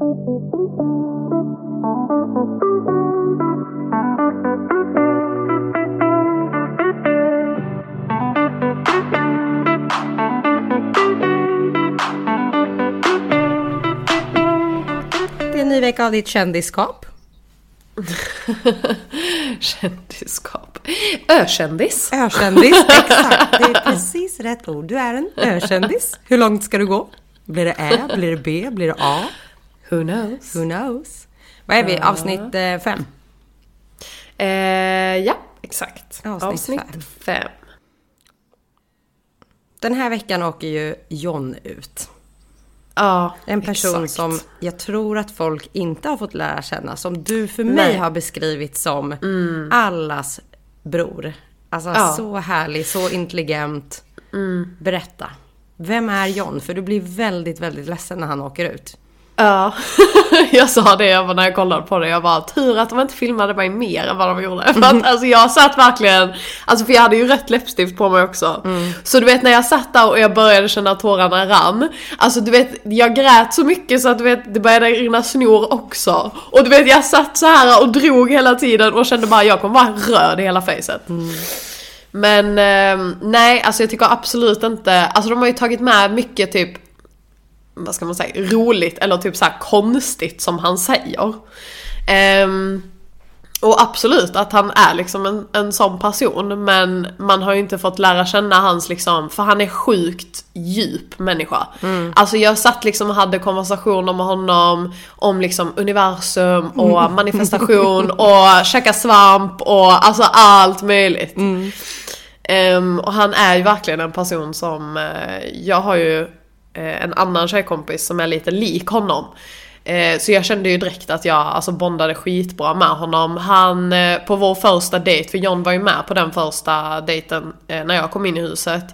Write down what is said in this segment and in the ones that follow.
Det är en ny vecka av ditt kändisskap. Kändisskap. Ökändis. Ökändis, exakt. Det är precis rätt ord. Du är en ökändis. Hur långt ska du gå? Blir det Ä? Blir det B? Blir det A? Who knows? Who knows? Vad är vi? Avsnitt eh, fem? Eh, ja, exakt. Avsnitt Avsnitt fem. fem. Den här veckan åker ju John ut. Ja, En person exakt. som jag tror att folk inte har fått lära känna. Som du för mig Nej. har beskrivit som allas bror. Alltså Ja. så härlig, så intelligent. Berätta. Vem är John? För du blir väldigt, väldigt ledsen när han åker ut. Ja, jag sa det jag när jag kollade på det. Jag bara tur att de inte filmade mig mer än vad de gjorde. För att alltså jag satt verkligen, alltså för jag hade ju rött läppstift på mig också. Så du vet när jag satt där och jag började känna tårarna rann. Alltså du vet, jag grät så mycket så att du vet, det började rinna snor också. Och du vet jag satt så här och drog hela tiden och kände bara jag kommer vara röd i hela facet. Men ehm, nej, alltså jag tycker absolut inte, alltså de har ju tagit med mycket typ vad ska man säga, roligt eller typ så konstigt som han säger. Ehm, och absolut att han är liksom en, en sån person men man har ju inte fått lära känna hans liksom, för han är sjukt djup människa. Alltså jag satt liksom och hade konversationer med honom om liksom universum och manifestation och käka svamp och alltså allt möjligt. Ehm, och han är ju verkligen en person som, eh, jag har ju en annan tjejkompis som är lite lik honom. Eh, så jag kände ju direkt att jag alltså bondade skitbra med honom. Han, eh, på vår första dejt, för John var ju med på den första dejten eh, när jag kom in i huset.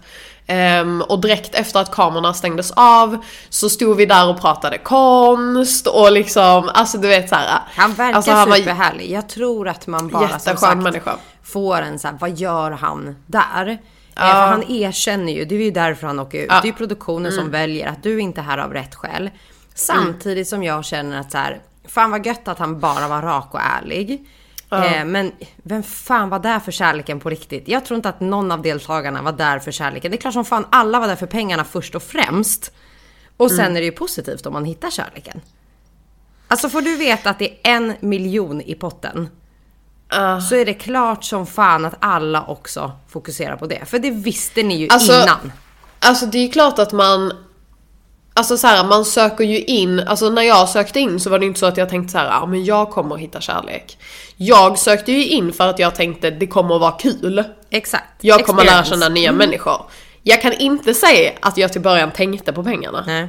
Ehm, och direkt efter att kamerorna stängdes av så stod vi där och pratade konst och liksom, alltså du vet såhär. Han verkar alltså, han superhärlig. Jag tror att man bara som sagt människa. får en så här, vad gör han där? Eh, Ja. För han erkänner ju, det är ju därför han åker ut. Ja. Det är ju produktionen Mm. som väljer att du inte är här av rätt skäl. Samtidigt som jag känner att så här, fan vad gött att han bara var rak och ärlig. Eh, men vem fan var där för kärleken på riktigt? Jag tror inte att någon av deltagarna var där för kärleken. Det är klart som fan alla var där för pengarna först och främst. Och sen Mm. är det ju positivt om man hittar kärleken. Alltså får du veta att det är en miljon i potten. Så är det klart som fan att alla också fokuserar på det. För det visste ni ju Alltså, innan. Alltså det är klart att man Alltså så här, man söker ju in, alltså när jag sökte in så var det inte så att jag tänkte så här, ja men jag kommer hitta kärlek. Jag sökte ju in för att jag tänkte det kommer att vara kul. Exakt. Jag kommer lära känna nya människor. Jag kan inte säga att jag till början tänkte på pengarna. Nej.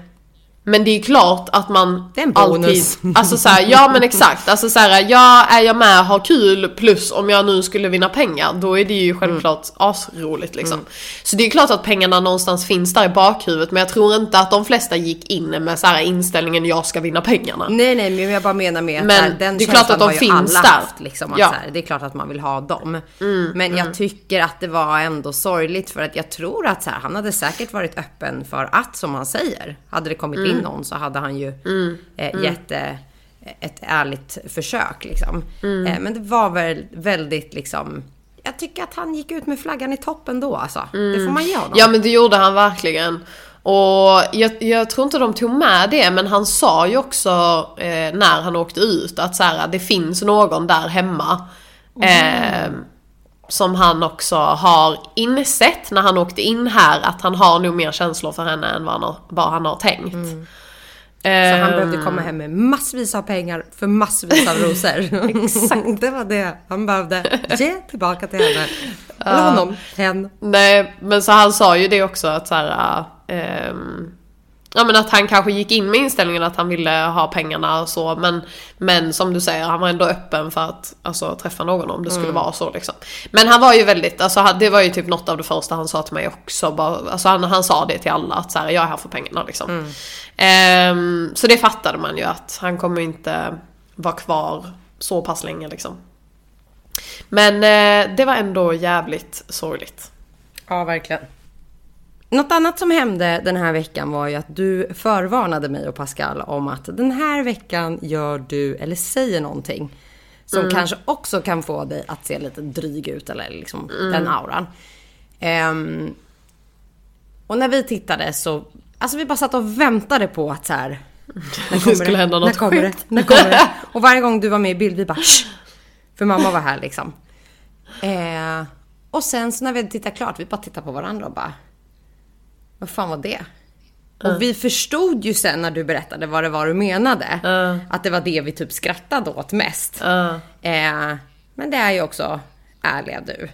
Men det är klart att man Det är en bonus. alltid, alltså så här, ja men exakt, alltså så här, ja är jag med har kul plus om jag nu skulle vinna pengar då är det ju självklart asroligt liksom. Så det är klart att pengarna någonstans finns där i bakhuvudet men jag tror inte att de flesta gick in med så här inställningen jag ska vinna pengarna. Nej nej men jag bara menar med att Men här, den det är klart att de finns där. Haft, liksom, Ja. här, det är klart att man vill ha dem. Mm, men jag tycker att det var ändå sorgligt för att jag tror att så han hade säkert varit öppen för att som han säger. Hade det kommit Mm. In någon så hade han ju eh, gett eh, ett ärligt försök liksom. Mm. Eh, men det var väl väldigt liksom jag tycker att han gick ut med flaggan i toppen då alltså. Det får man ge honom. Ja men det gjorde han verkligen. Och jag, jag tror inte de tog med det men han sa ju också eh, när han åkte ut att så här, det finns någon där hemma. Eh, som han också har insett när han åkte in här att han har nog mer känslor för henne än vad han har, vad han har tänkt. Så han Ehm, behövde komma hem med massvis av pengar för massvis av rosor. Exakt. Det var det han behövde ge tillbaka till henne. Eller honom. Hen. Nej, men så han sa ju det också att så här, ehm, Ja men att han kanske gick in med inställningen att han ville ha pengarna och så men, men som du säger, han var ändå öppen för att alltså, träffa någon om det skulle vara så liksom. Men han var ju väldigt, alltså det var ju typ något av det första han sa till mig också. Bara, alltså han, han sa det till alla att så här, jag är här för pengarna liksom. Ehm, så det fattade man ju att han kommer inte vara kvar så pass länge liksom. Men eh, det var ändå jävligt sorgligt. Ja, verkligen. Något annat som hände den här veckan var ju att du förvarnade mig och Pascal om att den här veckan gör du eller säger någonting som kanske också kan få dig att se lite dryg ut eller liksom den auran. Ehm, och när vi tittade så, alltså vi bara satt och väntade på att så här. När kommer skulle hända något när kommer det? När kommer det? Och varje gång du var med i bild, vi bara Shh! För mamma var här liksom. Eh, och sen så när vi hade tittat klart, vi bara tittade på varandra och bara Vad fan var det? Och vi förstod ju sen när du berättade vad det var du menade. Att det var det vi typ skrattade åt mest. Ja. Eh, men det är ju också ärliga du.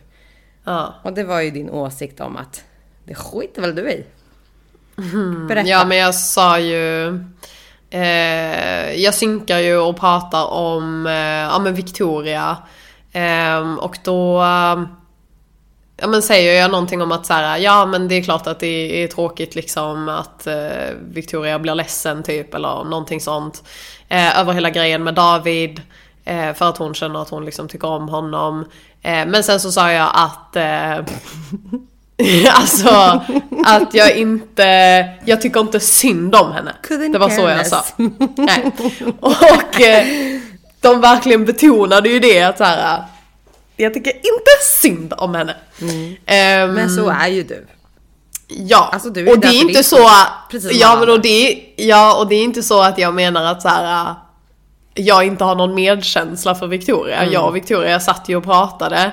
Och det var ju din åsikt om att det skiter väl du i? Berätta. Ja men jag sa ju eh, Jag synkar ju och pratar om eh, ja, men Victoria Ehm, Och då eh, Ja men säger jag någonting om att så här, ja men det är klart att det är tråkigt liksom att eh, Victoria blir ledsen typ eller någonting sånt. Eh, över hela grejen med David. Eh, för att hon känner att hon liksom tycker om honom. Eh, men sen så sa jag att eh, Alltså att jag inte, jag tycker inte synd om henne. Couldn't det var så jag sa. Nej. Och eh, de verkligen betonade ju det att så här. Jag tycker inte synd om henne. Ehm, Men så är ju du. Ja, Alltså, du och det är inte så... precis ja, men och det, är- ja, och det är inte så att jag menar att så här. äh, jag inte har någon medkänsla för Victoria. Mm. Jag och Victoria satt ju och pratade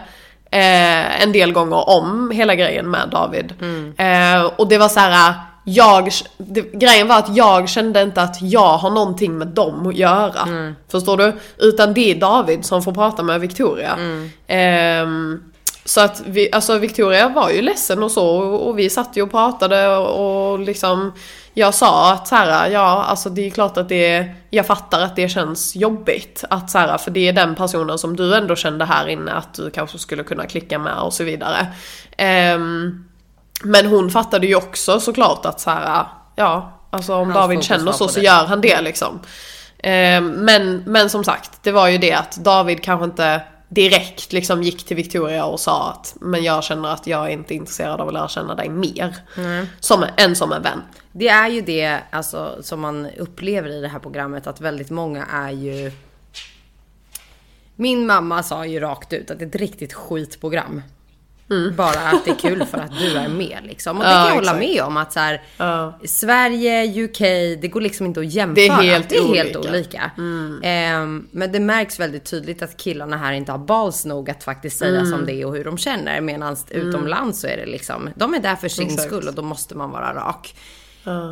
eh, en del gånger om hela grejen med David. Mm. Eh, och det var så här. Jag, det, grejen var att jag kände inte att jag har någonting med dem att göra. Mm. Förstår du? Utan det är David som får prata med Victoria. Mm. Ehm, så att vi, alltså Victoria var ju ledsen och så och, vi satt ju och pratade och, och liksom Jag sa att så här, ja alltså det är klart att det Jag fattar att det känns jobbigt att så här, för det är den personen som du ändå kände här inne att du kanske skulle kunna klicka med och så vidare. Ehm, men hon fattade ju också såklart att så här, ja alltså om Hans David känner så så gör han det liksom. Ehm, men, men som sagt, det var ju det att David kanske inte direkt liksom gick till Victoria och sa att men jag känner att jag är inte intresserad av att lära känna dig mer. Som, än som en vän. Det är ju det alltså, som man upplever i det här programmet att väldigt många är ju... Min mamma sa ju rakt ut att det är ett riktigt skitprogram. Bara att det är kul för att du är med liksom. Och det Mm. Ja, kan jag hålla exakt. med om att så här, Ja. Sverige, UK, det går liksom inte att jämföra. Det är helt det är helt olika. olika. Ehm, men det märks väldigt tydligt att killarna här inte har balls nog att faktiskt säga Mm. som det är och hur de känner. Medan utomlands så är det liksom, de är där för sin Exakt. skull och då måste man vara rak.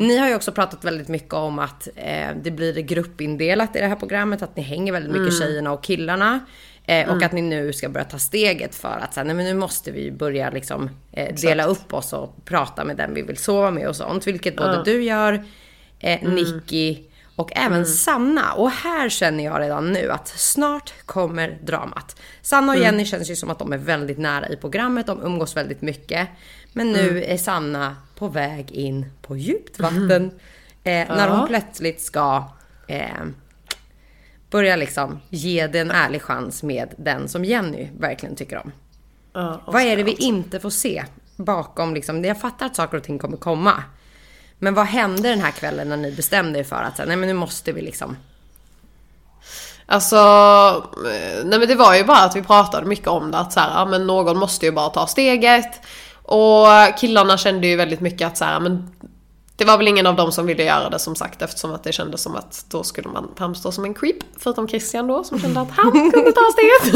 Ni har ju också pratat väldigt mycket om att eh, det blir gruppindelat i det här programmet, att ni hänger väldigt mycket Mm. tjejerna och killarna. Eh, Och att ni nu ska börja ta steget för att så här, nej men nu måste vi börja liksom eh, dela upp oss och prata med den vi vill sova med och sånt. Vilket både du gör, eh, Mm. Nicky och även Sanna. Och här känner jag redan nu att snart kommer dramat. Sanna och Mm. Jenny känns ju som att de är väldigt nära i programmet, de umgås väldigt mycket. Men nu Mm. är Sanna på väg in på djupt vatten. Eh, när hon plötsligt ska eh, börja liksom ge det en ärlig chans med den som Jenny verkligen tycker om. Ja, Vad är det vi inte får se bakom liksom? Jag fattar att saker och ting kommer komma. Men vad hände den här kvällen när ni bestämde er för att nej men nu måste vi liksom. Alltså, eh, nej men det var ju bara att vi pratade mycket om det att så här, men någon måste ju bara ta steget. Och killarna kände ju väldigt mycket att så här, men det var väl ingen av dem som ville göra det som sagt eftersom att det kändes som att då skulle man framstå som en creep. Förutom Christian då som kände att han kunde ta steget.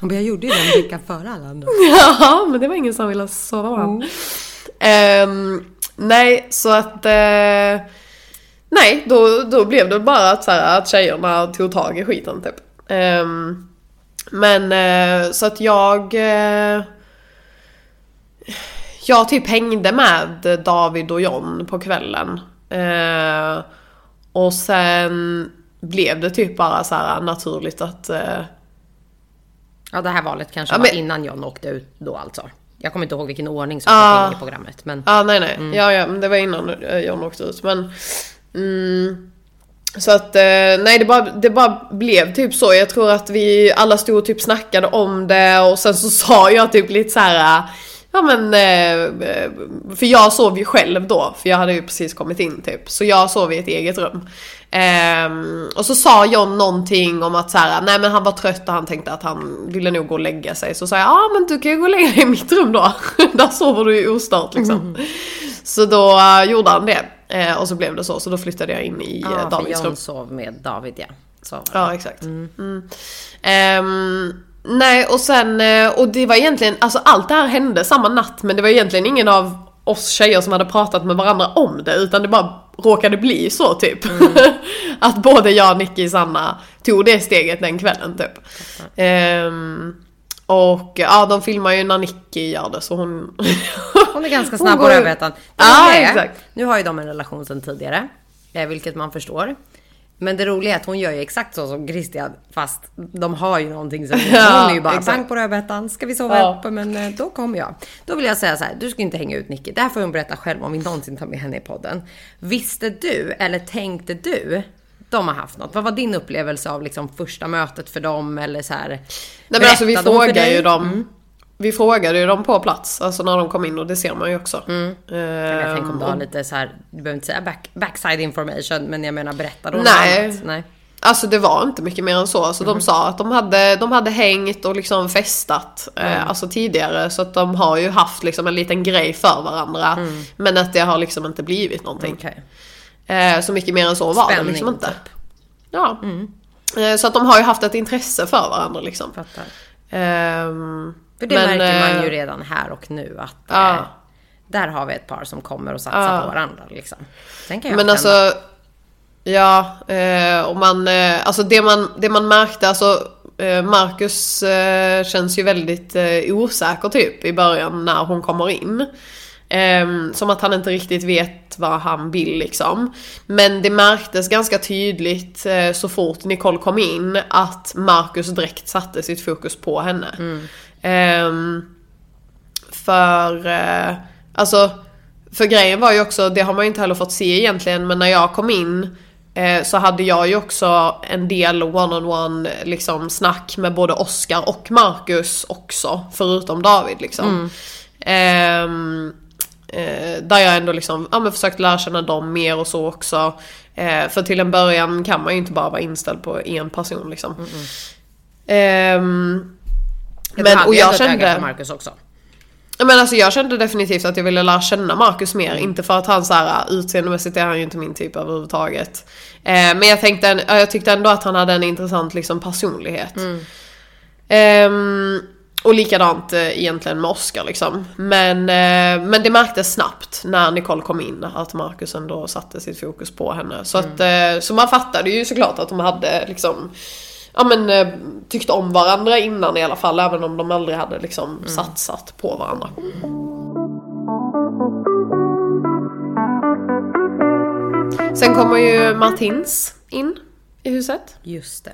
Men jag gjorde ju den veckan före alla andra. ja, men det var ingen som ville sova med honom. Ehm, nej, så att... eh, nej, då, då blev det bara att, så här, att tjejerna tog tag i skiten typ. Ehm, men eh, så att jag... eh, jag typ hängde med David och John på kvällen. Eh, och sen blev det typ bara så här naturligt att... eh, Ja det här valet kanske Ja, var men- innan John åkte ut då alltså. Jag kommer inte ihåg vilken ordning som Ah. in i programmet. Men Ja, nej, nej. Ja, ja, men det var innan eh, John åkte ut. Men... Mm, så att, eh, nej det bara, det bara blev typ så. Jag tror att vi alla stod och typ snackade om det och sen så sa jag typ lite så här. Ja men, eh, för jag sov ju själv då, för jag hade ju precis kommit in typ. Så jag sov i ett eget rum. Ehm, och så sa John någonting om att så här, nej men han var trött och han tänkte att han ville nog gå och lägga sig. Så sa jag, ja ah, men du kan ju gå och lägga dig i mitt rum då. Där sover du ju ostört liksom. Mm. Så då uh, gjorde han det. Uh, och så blev det så, så då flyttade jag in i ja, Davids rum. John sov med David ja. Så ja, exakt. Mm. Mm. Um, nej, och sen, och det var egentligen, alltså allt det här hände samma natt men det var egentligen ingen av oss tjejer som hade pratat med varandra om det utan det bara råkade bli så typ. Mm. att både jag, Nicky Sanna tog det steget den kvällen typ. Um, och ja, de filmar ju när Nicky gör det så hon... hon är ganska snabb på rödbetan. Ja, exakt. Nu har ju de en relation sedan tidigare. Eh, vilket man förstår. Men det roliga är att hon gör ju exakt så som Christian fast de har ju någonting som ja, hon är ju bara bang på rödbetan. Ska vi sova ja. uppe? Men eh, då kommer jag. Då vill jag säga så här, du ska inte hänga ut Nicky. Det här får hon berätta själv om vi någonsin tar med henne i podden. Visste du eller tänkte du de har haft något. Vad var din upplevelse av liksom första mötet för dem eller så här? Nej men alltså vi frågar ju dem. Mm. Vi frågade ju dem på plats, alltså när de kom in och det ser man ju också. Mm. Uh, jag tänker om du har lite så här, du behöver inte säga back, backside information, men jag menar berätta då Nej. Annat. Nej. Alltså det var inte mycket mer än så. Alltså mm. De sa att de hade, de hade hängt och liksom festat eh, mm. eh, alltså tidigare. Så att de har ju haft liksom en liten grej för varandra. Mm. Men att det har liksom inte blivit någonting. Okay. Eh, så mycket mer än så var Spänning, det liksom inte. Typ. Ja. Mm. Eh, så att de har ju haft ett intresse för varandra liksom. Fattar. Um, för det men, märker man ju eh, redan här och nu att ja. eh, där har vi ett par som kommer och satsar ja. på varandra liksom. Sen kan jag men alltså, ja, eh, och man, eh, alltså det man, det man märkte, alltså eh, Marcus eh, känns ju väldigt osäker typ i början när hon kommer in. Um, som att han inte riktigt vet vad han vill liksom. Men det märktes ganska tydligt så fort Nicole kom in att Marcus direkt satte sitt fokus på henne. Mm. Um, för, uh, alltså, för grejen var ju också, det har man ju inte heller fått se egentligen, men när jag kom in uh, så hade jag ju också en del one-on-one liksom snack med både Oscar och Marcus också, förutom David liksom. Mm. Um, Eh, där jag ändå liksom, ja men försökt lära känna dem mer och så också. Eh, för till en början kan man ju inte bara vara inställd på en person liksom. Mm -mm. Um, men, och jag kände... Marcus också. Men alltså jag kände definitivt att jag ville lära känna Marcus mer. Inte för att han så här utseendemässigt är han ju inte min typ överhuvudtaget. Eh, men jag, tänkte, jag tyckte ändå att han hade en intressant liksom, personlighet. Mm. Um, och likadant eh, egentligen med Oscar liksom. Men, eh, men det märktes snabbt när Nicole kom in att Marcus ändå satte sitt fokus på henne. Så, mm. att, eh, så man fattade ju såklart att de hade liksom Ja men eh, tyckte om varandra innan i alla fall även om de aldrig hade liksom mm. satsat på varandra. Sen kommer ju Martins in i huset. Just det.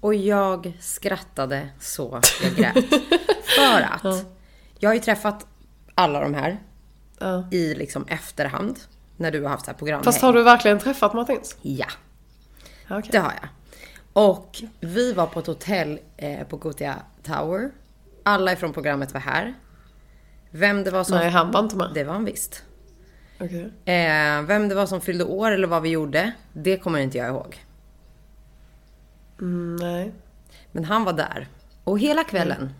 Och jag skrattade så jag grät. För att ja. jag har ju träffat alla de här ja. i liksom efterhand. När du har haft så här program. Fast har du verkligen träffat Martins? Ja. Okay. Det har jag. Och vi var på ett hotell eh, på Gothia Tower. Alla ifrån programmet var här. Vem det var som... Nej, han var inte med. Det var han visst. Okay. Eh, vem det var som fyllde år eller vad vi gjorde, det kommer inte jag ihåg. Mm, nej. Men han var där. Och hela kvällen mm.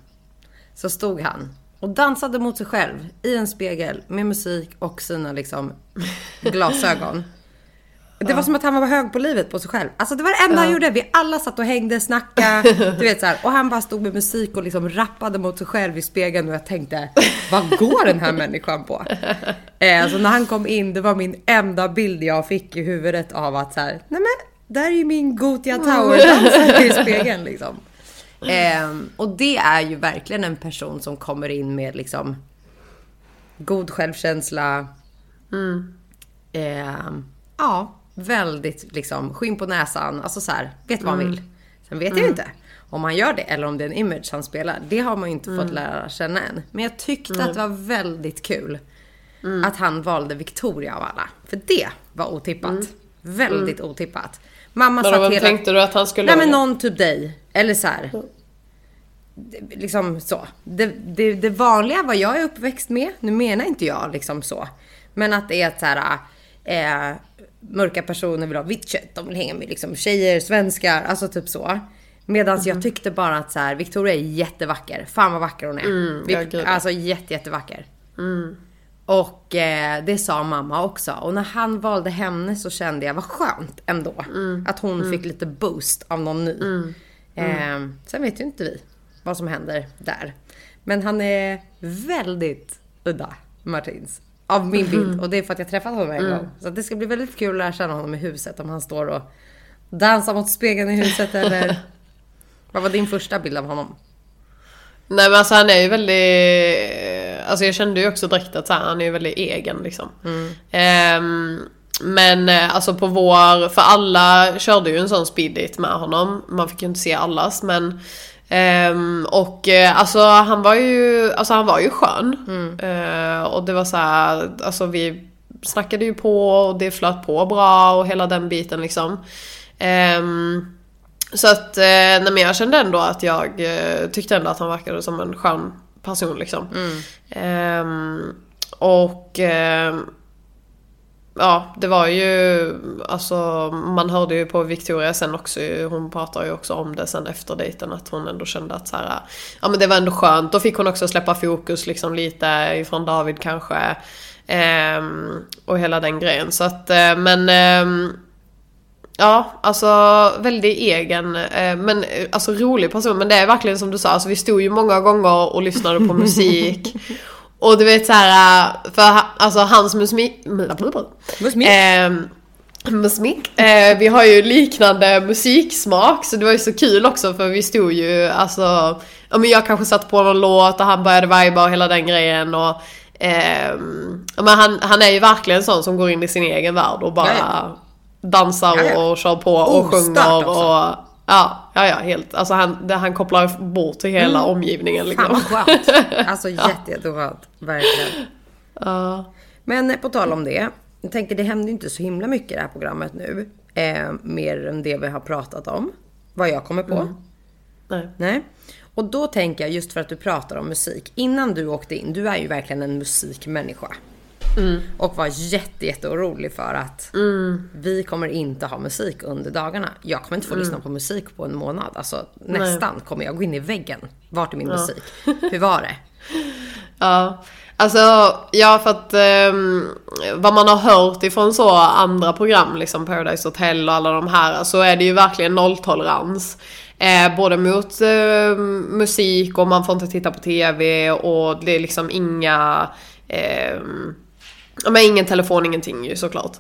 så stod han och dansade mot sig själv i en spegel med musik och sina liksom glasögon. Det var som att han var hög på livet på sig själv. Alltså det var det enda han gjorde. Vi alla satt och hängde, snackade, du vet så här. Och han bara stod med musik och liksom rappade mot sig själv i spegeln och jag tänkte, vad går den här människan på? Eh, alltså när han kom in, det var min enda bild jag fick i huvudet av att så här, nej men där är ju min Gotia Tower dansar i spegeln liksom. Eh, och det är ju verkligen en person som kommer in med liksom god självkänsla. Mm. Eh, ja, väldigt liksom skinn på näsan. Alltså så här, vet vad han mm. vill. Sen vet mm. jag inte om han gör det eller om det är en image han spelar. Det har man ju inte mm. fått lära känna än. Men jag tyckte att det var väldigt kul mm. att han valde Victoria av alla. För det var otippat. Mm. Väldigt mm. otippat. Mamma men satt hela... tänkte du att han skulle Nej men någon typ dig. Eller så här. liksom så. Det, det, det vanliga vad jag är uppväxt med, nu menar inte jag liksom så. Men att det är att så här, eh, mörka personer vill ha vitt kött, de vill hänga med liksom tjejer, svenskar, alltså typ så. Medan jag tyckte bara att så här, Victoria är jättevacker. Fan vad vacker hon är. Vi- ja, gud. alltså jätte, jättevacker. Och eh, det sa mamma också. Och när han valde henne så kände jag vad skönt ändå. Att hon fick lite boost av någon ny. Eh, sen vet ju inte vi vad som händer där. Men han är väldigt udda, Martins. Av min bild. Och det är för att jag träffat honom en gång. Så det ska bli väldigt kul att lära känna honom i huset. Om han står och dansar mot spegeln i huset eller... vad var din första bild av honom? Nej men alltså han är ju väldigt, alltså jag kände ju också direkt att här, han är ju väldigt egen liksom. Ehm, men eh, alltså på vår, för alla körde ju en sån speed date med honom. Man fick ju inte se allas men ehm, och eh, alltså han var ju, alltså han var ju skön. Eh, och det var så här, alltså vi snackade ju på och det flöt på bra och hela den biten liksom. Ehm, så att, eh, nej men jag kände ändå att jag tyckte ändå att han verkade som en skön person liksom. Ehm, och ehm, ja, det var ju, alltså man hörde ju på Victoria sen också, hon pratar ju också om det sen efter dejten att hon ändå kände att så här, ja men det var ändå skönt. Då fick hon också släppa fokus liksom lite ifrån David kanske. Ehm, och hela den grejen. Så att, eh, men ehm, Ja, alltså väldigt egen, eh, men eh, alltså rolig person. Men det är verkligen som du sa, alltså, vi stod ju många gånger och lyssnade på musik. Och du vet så här, eh, för alltså hans musik... Musmik? Ehm, musik. Eh, vi har ju liknande musiksmak så det var ju så kul också för vi stod ju alltså, ja men jag kanske satte på någon låt och han började viba och hela den grejen och ja, men han, han är ju verkligen sån som går in i sin egen värld och bara ja. dansar ja. och kör på och Ostört sjunger också. och ja, ja, ja, helt. Alltså han, det, han kopplar bort till hela omgivningen Mm. Fan liksom. vad skönt. Alltså jätte, jätteskönt. Verkligen. Ja. Men eh, på tal om det. Jag tänker det händer ju inte så himla mycket i det här programmet nu. Eh, mer än det vi har pratat om. Vad jag kommer på. nej. Nej. Och då tänker jag just för att du pratar om musik. Innan du åkte in, du är ju verkligen en musikmänniska. Och var jätte, jätte orolig för att vi kommer inte ha musik under dagarna. Jag kommer inte få lyssna på musik på en månad. Alltså nästan kommer jag gå in i väggen. Vart är min musik? Hur var det? Ja, alltså ja för att ehm, vad man har hört ifrån så andra program, liksom Paradise Hotel och alla de här, så är det ju verkligen nolltolerans. Eh, både mot eh, musik och man får inte titta på TV och det är liksom inga ehm, Ja men ingen telefon, ingenting ju såklart.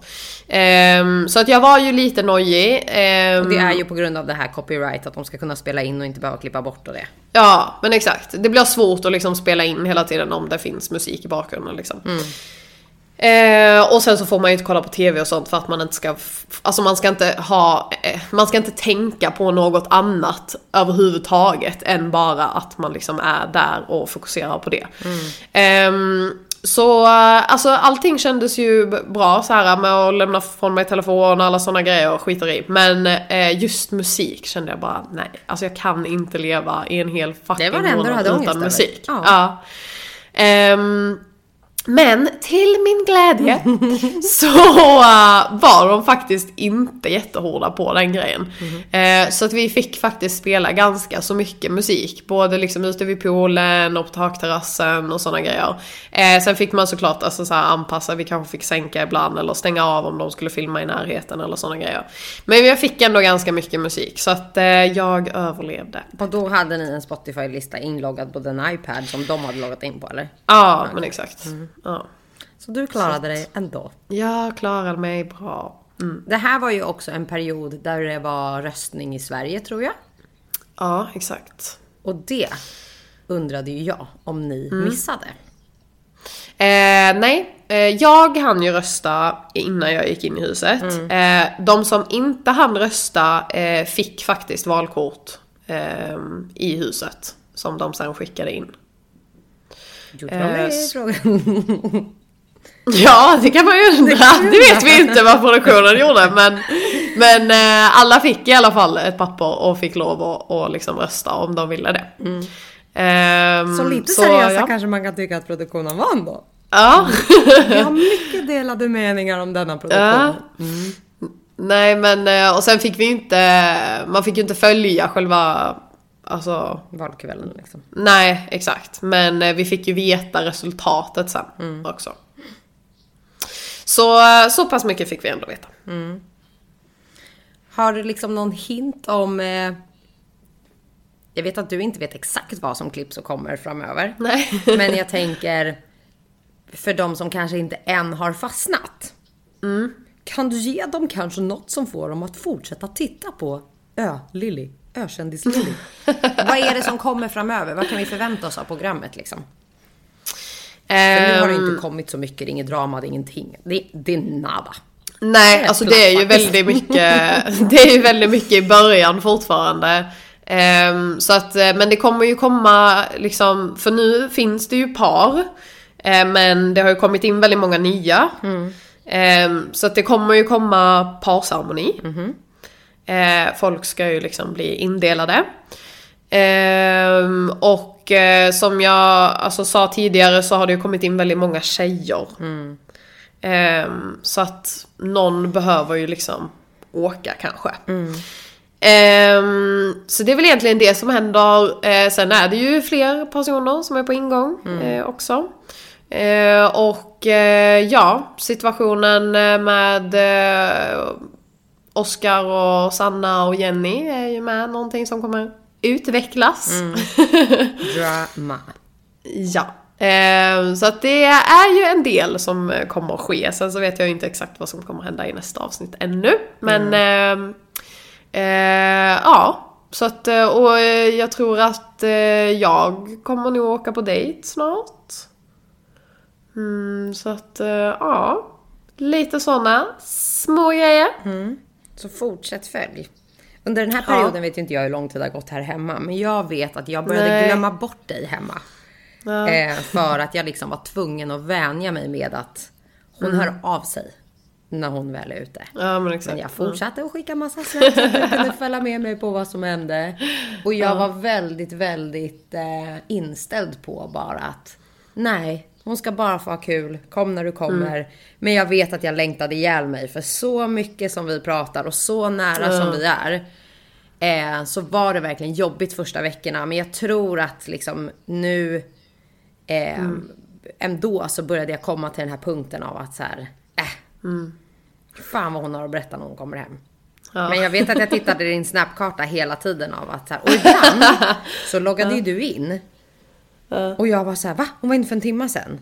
Ehm, så att jag var ju lite nojig. Ehm, Det är ju på grund av det här copyright, att de ska kunna spela in och inte behöva klippa bort och det. Ja, men exakt. Det blir svårt att liksom spela in hela tiden om det finns musik i bakgrunden liksom. Eh, och sen så får man ju inte kolla på TV och sånt för att man inte ska, alltså man ska inte ha, eh, man ska inte tänka på något annat överhuvudtaget än bara att man liksom är där och fokuserar på det. Ehm, så eh, alltså allting kändes ju bra så här med att lämna från mig telefon och alla sådana grejer och skiter i. Men eh, just musik kände jag bara, nej, alltså jag kan inte leva i en hel fucking månad utan musik. Ja. Ja. Ehm, men till min glädje så uh, var de faktiskt inte jättehårda på den grejen. Eh, så att vi fick faktiskt spela ganska så mycket musik. Både liksom ute vid poolen och på takterrassen och sådana grejer. Eh, sen fick man såklart alltså, så anpassa, vi kanske fick sänka ibland eller stänga av om de skulle filma i närheten eller sådana grejer. Men jag fick ändå ganska mycket musik så att eh, jag överlevde. Och då hade ni en Spotify-lista inloggad på den iPad som de hade loggat in på eller? Ja, men exakt. Ja. Så du klarade dig ändå. Jag klarade mig bra. Det här var ju också en period där det var röstning i Sverige tror jag. Ja, exakt. Och det undrade ju jag om ni Mm. missade. Eh, nej, eh, jag hann ju rösta innan jag gick in i huset. Eh, de som inte hann rösta eh, fick faktiskt valkort eh, i huset. Som de sen skickade in. Gjorde de det Eh, i frågan? Ja, det kan man ju undra. Det vet vi inte vad produktionen gjorde men... Men eh, alla fick i alla fall ett papper och fick lov att och liksom rösta om de ville det. Mm. Ehm, Så lite seriösa ja. kanske man kan tycka att produktionen var ändå. Ja. Vi har mycket delade meningar om denna produktion. Ja. Nej men eh, och sen fick vi inte, man fick ju inte följa själva, alltså Valkvällen liksom. Nej, exakt. Men eh, vi fick ju veta resultatet sen Mm. också. Så, eh, så pass mycket fick vi ändå veta. Har du liksom någon hint om... Eh, jag vet att du inte vet exakt vad som klipps och kommer framöver. Nej. Men jag tänker för de som kanske inte än har fastnat. Kan du ge dem kanske något som får dem att fortsätta titta på Ö-Lilly? Ökändis-Lilly. vad är det som kommer framöver? Vad kan vi förvänta oss av programmet liksom? För nu har det Ehm, inte kommit så mycket, det är inget drama, det är ingenting. Det, det är nada. Nej, alltså det är ju väldigt mycket, det är ju väldigt mycket i början fortfarande. Ehm, så att, eh, men det kommer ju komma liksom, för nu finns det ju par. eh, men det har ju kommit in väldigt många nya. Ehm, så att det kommer ju komma parceremoni. Eh, folk ska ju liksom bli indelade. Ehm, och eh, som jag alltså, sa tidigare så har det ju kommit in väldigt många tjejer. Ehm, så att någon behöver ju liksom åka kanske. Ehm, så det är väl egentligen det som händer. Eh, sen är det ju fler personer som är på ingång eh, också. Eh, och eh, ja, situationen eh, med Oscar och Sanna och Jenny är ju med någonting som kommer utvecklas. Drama. Ja. Eh, så att det är ju en del som eh, kommer att ske. Sen så vet jag ju inte exakt vad som kommer att hända i nästa avsnitt ännu. Men eh, eh, ja. Så att, eh, och eh, jag tror att jag kommer nog åka på dejt snart. Mm, så att, ja. Lite sådana små grejer. Så fortsätt följ. Under den här perioden vet inte jag hur lång tid det har gått här hemma, men jag vet att jag började Nej. glömma bort dig hemma. Eh, för att jag liksom var tvungen att vänja mig med att hon hör av sig när hon väl är ute. Ja men exakt. Men jag fortsatte att skicka massa snaps så att du kunde följa med mig på vad som hände. Och jag var väldigt, väldigt eh, inställd på bara att nej, hon ska bara få ha kul. Kom när du kommer. Men jag vet att jag längtade ihjäl mig för så mycket som vi pratar och så nära som vi är. Eh, så var det verkligen jobbigt första veckorna. Men jag tror att liksom nu eh, ändå så började jag komma till den här punkten av att så här, äh, fan vad hon har att berätta när hon kommer hem. Ja. Men jag vet att jag tittade i din snapkarta hela tiden av att så här, och ibland så loggade ju du in. Och jag var så här, va? Hon var inne för en timme sedan.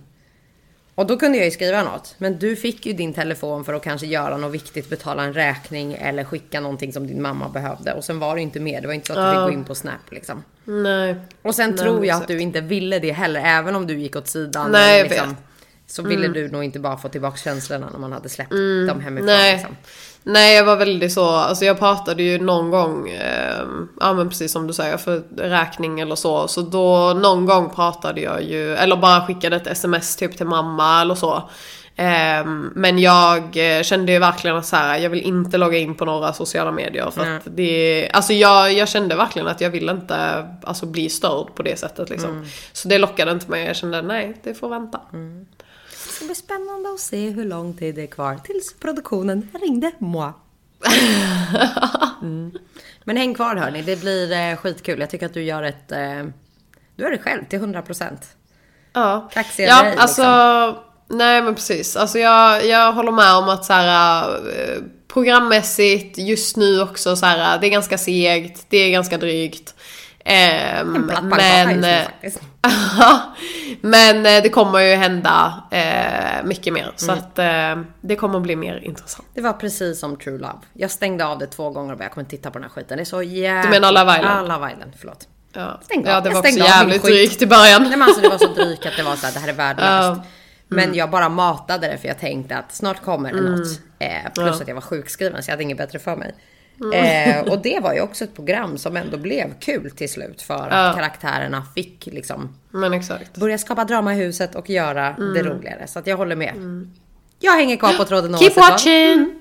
Och då kunde jag ju skriva något. Men du fick ju din telefon för att kanske göra något viktigt, betala en räkning eller skicka någonting som din mamma behövde. Och sen var det inte mer. Det var inte så att du fick gå in på Snap liksom. Nej. Och sen Nej, tror jag exakt. att du inte ville det heller, även om du gick åt sidan. Nej, eller jag liksom, vet. Så ville du nog inte bara få tillbaka känslorna när man hade släppt dem hemifrån. Nej. Liksom. Nej, jag var väldigt så, alltså jag pratade ju någon gång, eh, ja men precis som du säger, för räkning eller så. Så då, någon gång pratade jag ju, eller bara skickade ett sms typ till mamma eller så. Ehm, men jag eh, kände ju verkligen att så här, jag vill inte logga in på några sociala medier för att det, alltså jag, jag kände verkligen att jag vill inte alltså, bli störd på det sättet liksom. Så det lockade inte mig, jag kände nej, det får vänta. Det ska bli spännande att se hur lång tid det är kvar tills produktionen ringde moi. Mm. Men häng kvar hörni, det blir eh, skitkul. Jag tycker att du gör ett... Eh, du gör det själv till 100%. Ja, Kaxigare ja dig, alltså liksom. nej men precis. Alltså jag, jag håller med om att så här, eh, programmässigt just nu också så här, det är ganska segt, det är ganska drygt. Ehm, En platt pannkaka just nu eh, faktiskt. men eh, det kommer ju hända eh, mycket mer. Så Mm. att eh, det kommer bli mer intressant. Det var precis som True Love. Jag stängde av det två gånger och bara, jag kommer inte titta på den här skiten. Det är så jävligt... Du menar Love Island? Ja, Love Island. Förlåt. Ja, Stängde ja det var också jävligt drygt i början. Nej men alltså det var så drygt att det var så här, det här är värdelöst. Ja. Men jag bara matade det för jag tänkte att snart kommer det något. Eh, plus Ja. att jag var sjukskriven så jag hade inget bättre för mig. Eh, och det var ju också ett program som ändå blev kul till slut för att Ja. karaktärerna fick liksom börja skapa drama i huset och göra det roligare. Så att jag håller med. Jag hänger kvar på tråden Keep oavsett vad. watching!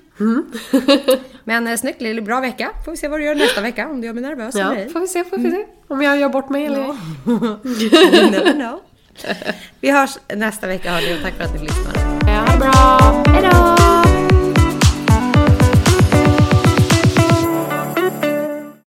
Men eh, snyggt Lily, bra vecka. Får vi se vad du gör nästa vecka, om du gör mig nervös Ja, eller ej. får vi se, får vi se. Om jag gör bort mig eller Ja. you never know. Vi hörs nästa vecka hörni och tack för att ni lyssnade. Ja, ha det bra. Hejdå!